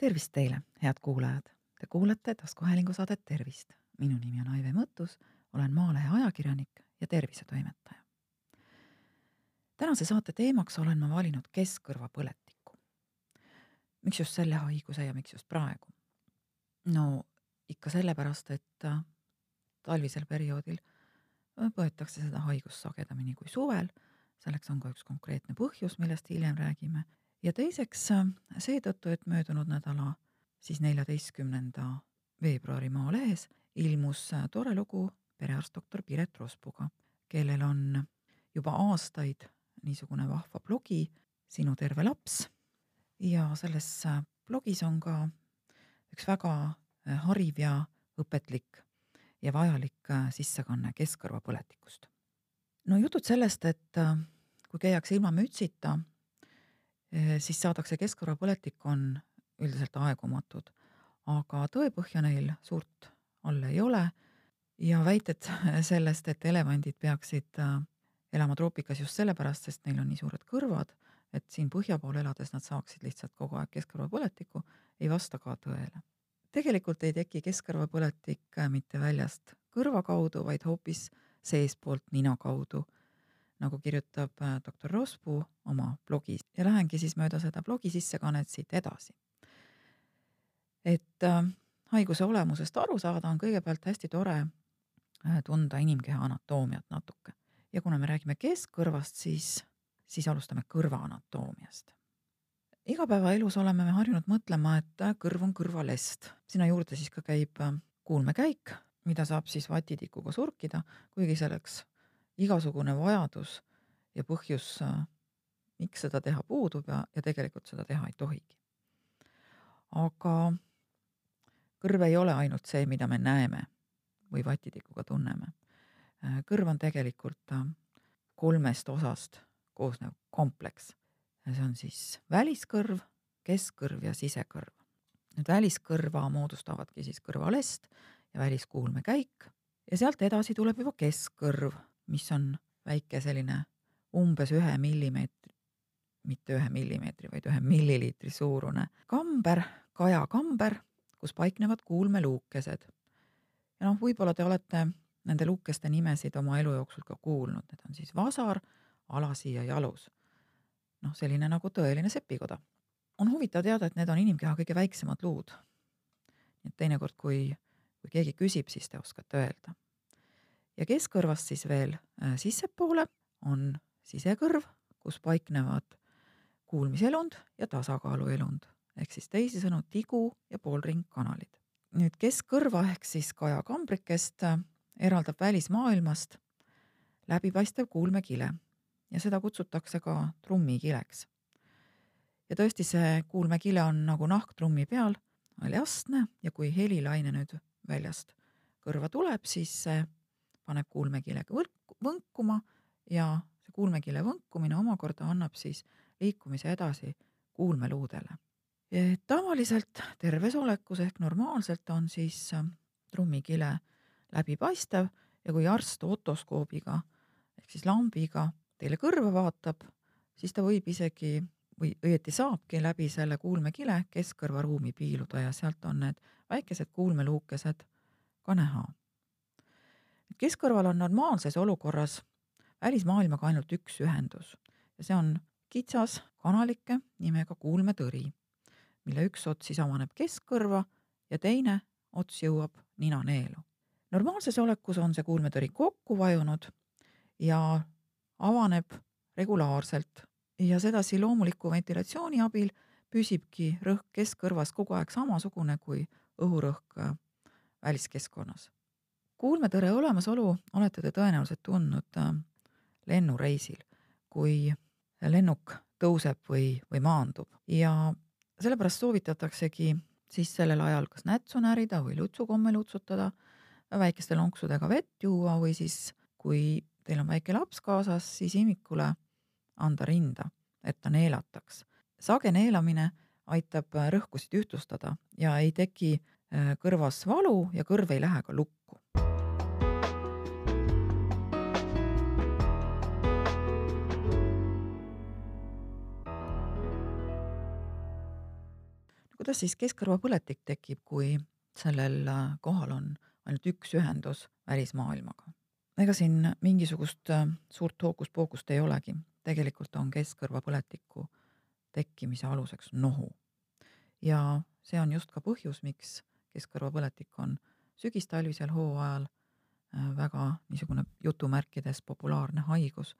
tervist teile, head kuulajad! Te kuulate taskuhäälingu saadet Tervist. minu nimi on Aive Mõttus, olen Maalehe ajakirjanik ja tervisetoimetaja. tänase saate teemaks olen ma valinud keskkõrvapõletiku. miks just selle haiguse ja miks just praegu? no ikka sellepärast, et talvisel perioodil põetakse seda haigust sagedamini kui suvel, selleks on ka üks konkreetne põhjus, millest hiljem räägime ja teiseks seetõttu, et möödunud nädala siis neljateistkümnenda veebruari Maalehes ilmus tore lugu perearst doktor Piret Rospuga, kellel on juba aastaid niisugune vahva blogi Sinu terve laps ja selles blogis on ka üks väga hariv ja õpetlik ja vajalik sissekanne keskkõrvapõletikust. no jutud sellest, et kui käiakse ilma mütsita siis saadakse keskkõrvapõletik, on üldiselt aegumatud, aga tõepõhja neil suurt all ei ole. Ja väited sellest, et elevandid peaksid elama troopikas just sellepärast, sest neil on nii suured kõrvad, et siin põhja pool elades nad saaksid lihtsalt kogu aeg keskkõrvapõletikku, ei vasta ka tõele. tegelikult ei teki keskkõrvapõletik mitte väljast kõrva kaudu, vaid hoopis seestpoolt nina kaudu nagu kirjutab äh, doktor Rospuu oma blogis ja lähengi siis mööda seda blogi sissekannet siit edasi. et äh, haiguse olemusest aru saada, on kõigepealt hästi tore äh, tunda inimkeha anatoomiat natuke ja kuna me räägime keskkõrvast, siis, siis alustame kõrva anatoomiast. igapäevaelus oleme me harjunud mõtlema, et äh, kõrv on kõrvalest, sinna juurde siis ka käib kuulmekäik, mida saab siis vatitikuga surkida, kuigi selleks igasugune vajadus ja põhjus, miks seda teha, puudub ja, ja tegelikult seda teha ei tohigi. aga kõrv ei ole ainult see, mida me näeme või vatitikuga tunneme. kõrv on tegelikult kolmest osast koosnev kompleks. see on siis väliskõrv, keskkõrv ja sisekõrv. nüüd väliskõrva moodustavadki siis kõrvalest ja väliskuulmekäik ja sealt edasi tuleb juba keskkõrv mis on väike selline umbes ühe millimeetri, mitte ühe millimeetri, vaid ühe milliliitri suurune kamber, kajakamber, kus paiknevad kuulmeluukesed. ja noh, võib-olla te olete nende luukeste nimesid oma elu jooksul ka kuulnud, need on siis vasar, alasi ja jalus. noh, selline nagu tõeline sepikoda. on huvitav teada, et need on inimkeha kõige väiksemad luud. nii et teinekord, kui, kui keegi küsib, siis te oskate öelda ja keskkõrvast siis veel äh, sissepoole on sisekõrv, kus paiknevad kuulmiselund ja tasakaaluelund ehk siis teisisõnu tigu ja poolringkanalid. nüüd keskkõrva ehk siis kajakambrikest äh, eraldab välismaailmast läbipaistev kuulmekile ja seda kutsutakse ka trummikileks. ja tõesti, see kuulmekile on nagu nahk trummi peal, haljastne ja kui helilaine nüüd väljast kõrva tuleb, siis see paneb kuulmekilega võrk, võnkuma ja see kuulmekile võnkumine omakorda annab siis liikumise edasi kuulmeluudele. tavaliselt terves olekus ehk normaalselt on siis äh, trummikile läbipaistev ja kui arst otoskoobiga ehk siis lambiga teile kõrva vaatab, siis ta võib isegi või õieti saabki läbi selle kuulmekile keskkõrvaruumi piiluda ja sealt on need väikesed kuulmeluukesed ka näha keskkõrval on normaalses olukorras välismaailmaga ainult üks ühendus ja see on kitsas kanalike nimega kuulmetõri, mille üks ots siis avaneb keskkõrva ja teine ots jõuab ninaneelu. normaalses olekus on see kuulmetõri kokku vajunud ja avaneb regulaarselt ja sedasi loomuliku ventilatsiooni abil püsibki rõhk keskkõrvas kogu aeg samasugune kui õhurõhk väliskeskkonnas kuulmetõre olemasolu olete te tõenäoliselt tundnud äh, lennureisil, kui lennuk tõuseb või, või maandub ja sellepärast soovitataksegi siis sellel ajal kas nätsu närida või lutsukomme lutsutada, väikeste lonksudega vett juua või siis, kui teil on väike laps kaasas, siis imikule anda rinda, et ta neelataks. sage neelamine aitab rõhkusid ühtlustada ja ei teki äh, kõrvas valu ja kõrv ei lähe ka lukku. Kuidas siis keskkõrvapõletik tekib, kui sellel äh, kohal on ainult üks ühendus välismaailmaga? ega siin mingisugust äh, suurt hookus-pookust ei olegi, tegelikult on keskkõrvapõletiku tekkimise aluseks nohu. ja see on just ka põhjus, miks keskkõrvapõletik on sügistalvisel hooajal äh, väga niisugune jutumärkides populaarne haigus,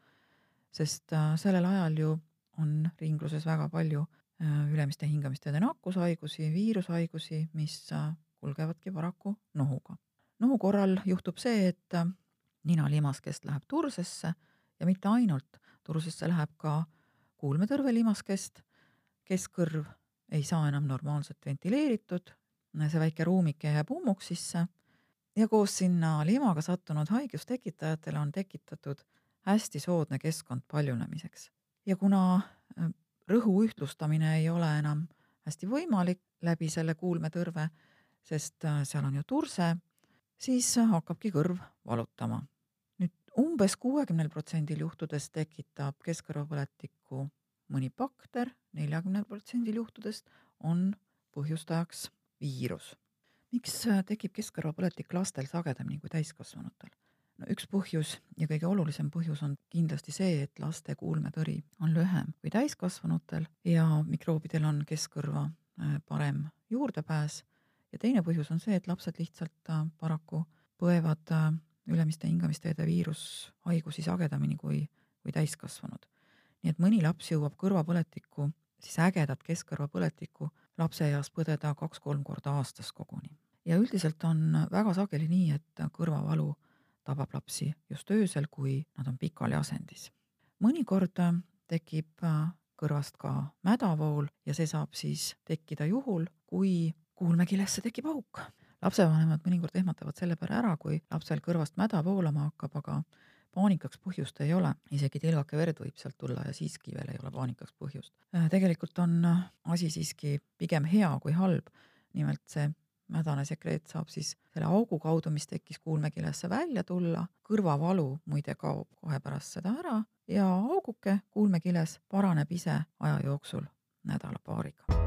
sest sellel ajal ju on ringluses väga palju ülemiste hingamisteede nakkushaigusi, viirushaigusi, mis äh, kulgevadki paraku nohuga. nohu korral juhtub see, et äh, ninalimaskest läheb tursesse ja mitte ainult, tursesse läheb ka kuulmetõrvelimaskest, keskkõrv ei saa enam normaalselt ventileeritud, see väike ruumike jääb ummuksisse ja koos sinna limaga sattunud haigustekitajatele on tekitatud hästi soodne keskkond paljunemiseks. ja kuna rõhu ühtlustamine ei ole enam hästi võimalik läbi selle kuulmetõrve, sest äh, seal on ju turse, siis hakkabki kõrv valutama. nüüd umbes kuuekümnel protsendil juhtudest tekitab keskkõrvapõletikku mõni bakter, neljakümnel protsendil juhtudest on põhjustajaks viirus. miks äh, tekib keskkõrvapõletik lastel sagedamini kui täiskasvanutel? No üks põhjus ja kõige olulisem põhjus on kindlasti see, et laste kuulmetõri on lühem kui täiskasvanutel ja mikroobidel on keskkõrva äh, parem juurdepääs. ja teine põhjus on see, et lapsed lihtsalt äh, paraku põevad äh, ülemiste hingamisteede viirushaigusi sagedamini kui, kui täiskasvanud. nii et mõni laps jõuab kõrvapõletikku, siis ägedat keskkõrvapõletikku lapseeas põdeda kaks-kolm korda aastas koguni. ja üldiselt on väga sageli nii, et kõrvavalu tabab lapsi just öösel, kui nad on pikali asendis. mõnikord tekib äh, kõrvast ka mädavool ja see saab siis tekkida juhul, kui kuulmekilesse tekib auk. lapsevanemad mõnikord ehmatavad selle peale ära, kui lapsel kõrvast mäda voolama hakkab, aga paanikaks põhjust ei ole, isegi tilgake verd võib sealt tulla ja siiski veel ei ole paanikaks põhjust. Äh, tegelikult on asi siiski pigem hea kui halb. nimelt see mädane sekreet saab siis selle augu kaudu, mis tekkis kuulmekilesse välja tulla, kõrvavalu muide kaob kohe pärast seda ära ja auguke kuulmekiles paraneb ise aja jooksul nädala-paariga.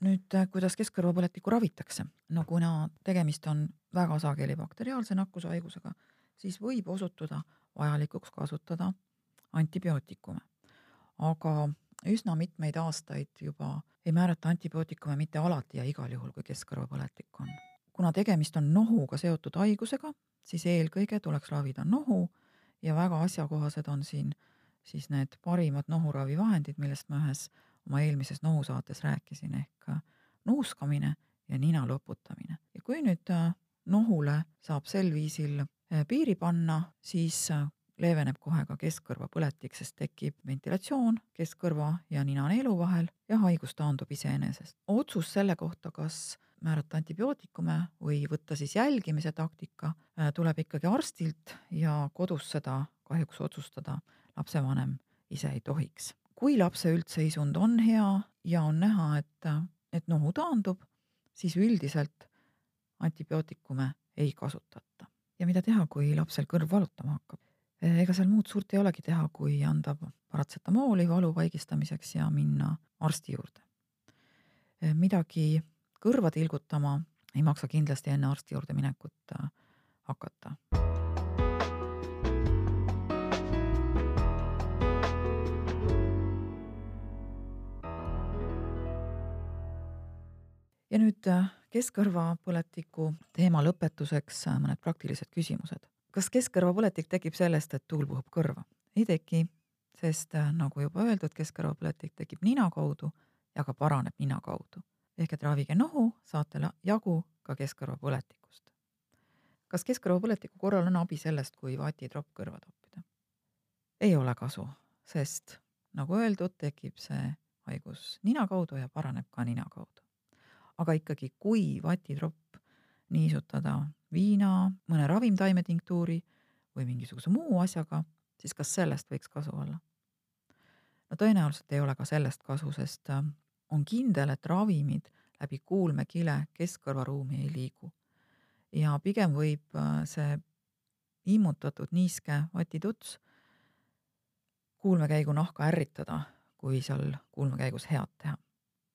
nüüd, kuidas keskkõrvapõletikku ravitakse? no kuna tegemist on väga sageli bakteriaalse nakkushaigusega, siis võib osutuda vajalikuks kasutada antibiootikume. aga üsna mitmeid aastaid juba ei määrata antibiootikume mitte alati ja igal juhul, kui keskkõrvapõletik on. kuna tegemist on nohuga seotud haigusega, siis eelkõige tuleks ravida nohu ja väga asjakohased on siin siis need parimad nohuravivahendid, millest ma ühes oma eelmises nohusaates rääkisin, ehk nuuskamine ja nina loputamine. ja kui nüüd äh, nohule saab sel viisil piiri panna, siis äh, leeveneb kohe ka keskkõrvapõletik, sest tekib ventilatsioon keskkõrva ja ninaneelu vahel ja haigus taandub iseenesest. otsus selle kohta, kas määrata antibiootikume või võtta siis jälgimise taktika, äh, tuleb ikkagi arstilt ja kodus seda kahjuks otsustada lapsevanem ise ei tohiks. kui lapse üldseisund on hea ja on näha, et, et nohu taandub, siis üldiselt antibiootikume ei kasutata ja mida teha, kui lapsel kõrv valutama hakkab? ega seal muud suurt ei olegi teha, kui anda paratsetamooli valu vaigistamiseks ja minna arsti juurde. midagi kõrva tilgutama ei maksa kindlasti enne arsti juurde minekut äh, hakata. ja nüüd äh, keskkõrvapõletiku teema lõpetuseks äh, mõned praktilised küsimused. kas keskkõrvapõletik tekib sellest, et tuul puhub kõrva? ei teki, sest äh, nagu juba öeldud, keskkõrvapõletik tekib nina kaudu ja ka paraneb nina kaudu. ehk et ravige nohu, saate jagu ka keskkõrvapõletikust. kas keskkõrvapõletiku korral on abi sellest, kui vatitropp kõrva toppida? ei ole kasu, sest nagu öeldud, tekib see haigus nina kaudu ja paraneb ka nina kaudu aga ikkagi, kui vatitropp niisutada viina, mõne ravimtaimetinktuuri või mingisuguse muu asjaga, siis kas sellest võiks kasu olla? no tõenäoliselt ei ole ka sellest kasu, sest äh, on kindel, et ravimid läbi kuulmekile keskkõrvaruumi ei liigu. ja pigem võib äh, see immutatud niiske vatituts kuulmekäigu nahka ärritada, kui seal kuulmekäigus head teha.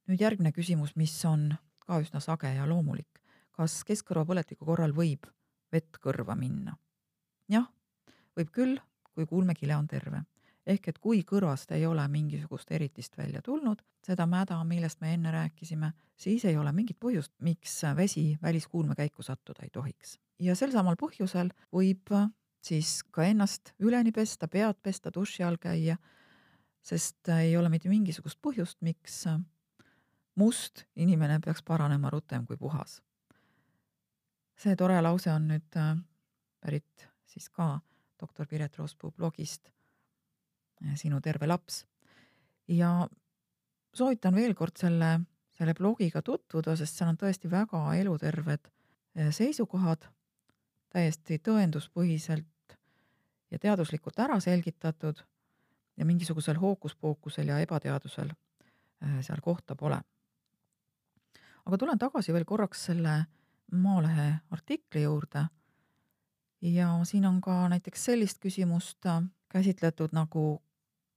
nüüd järgmine küsimus, mis on ka üsna sage ja loomulik. kas keskkõrvapõletiku korral võib vett kõrva minna? jah, võib küll, kui kuulmekile on terve. ehk et kui kõrvast ei ole mingisugust eritist välja tulnud, seda mäda, millest me enne rääkisime, siis ei ole mingit põhjust, miks vesi väliskuulmekäiku sattuda ei tohiks. ja sel samal põhjusel võib siis ka ennast üleni pesta, pead pesta, duši all käia, sest ei ole mitte mingisugust põhjust, miks must inimene peaks paranema rutem kui puhas. see tore lause on nüüd äh, pärit siis ka doktor Piret Roospuu blogist äh, Sinu terve laps. ja soovitan veel kord selle, selle blogiga tutvuda, sest seal on tõesti väga eluterved äh, seisukohad, täiesti tõenduspõhiselt ja teaduslikult ära selgitatud ja mingisugusel hookuspookusel ja ebateadusel seal kohta pole aga tulen tagasi veel korraks selle Maalehe artikli juurde. ja siin on ka näiteks sellist küsimust äh, käsitletud nagu,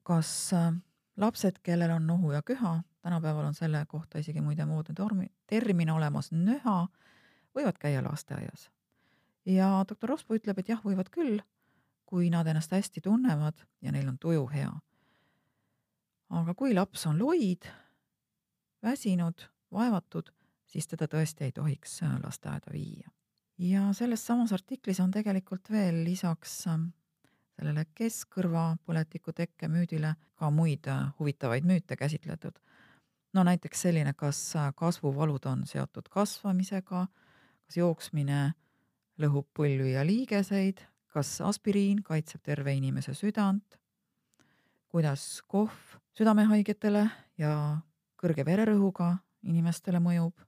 kas äh, lapsed, kellel on nohu ja köha, tänapäeval on selle kohta isegi muide moodne termin olemas, nöha, võivad käia lasteaias. ja doktor Rospu ütleb, et jah, võivad küll, kui nad ennast hästi tunnevad ja neil on tuju hea. aga kui laps on loid, väsinud, vaevatud, siis teda tõesti ei tohiks äh, lasteaeda viia. ja selles samas artiklis on tegelikult veel lisaks ähm, sellele keskkõrvapõletiku tekke müüdile ka muid äh, huvitavaid müüte käsitletud. no näiteks selline, kas äh, kasvuvalud on seotud kasvamisega, kas jooksmine lõhub põlvi ja liigeseid, kas aspiriin kaitseb terve inimese südant, kuidas kohv südamehaigetele ja kõrge vererõhuga inimestele mõjub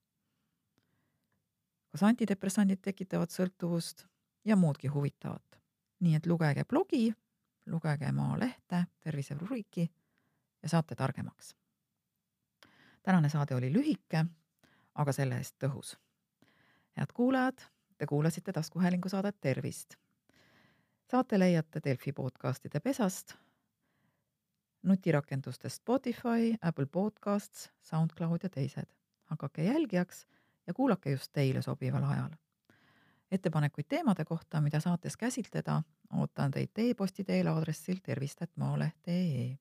kas antidepressandid tekitavad sõltuvust ja muudki huvitavat. nii et lugege blogi, lugege Maalehte, terviserubriki ja saate targemaks. tänane saade oli lühike, aga selle eest tõhus. head kuulajad, te kuulasite taskuhäälingu saadet Tervist. saate leiate Delfi podcastide pesast, nutirakendustest Spotify, Apple Podcasts, SoundCloud ja teised. hakake jälgijaks ja kuulake just teile sobival ajal. ettepanekuid teemade kohta, mida saates käsitleda, ootan teid e-posti teel aadressil tervist.maaleht.ee.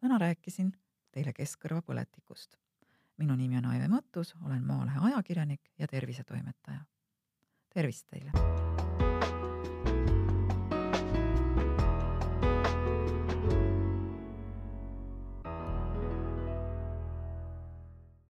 täna rääkisin teile keskkõrvapõletikust. minu nimi on Aive Mõttus, olen Maalehe ajakirjanik ja tervisetoimetaja. tervist teile!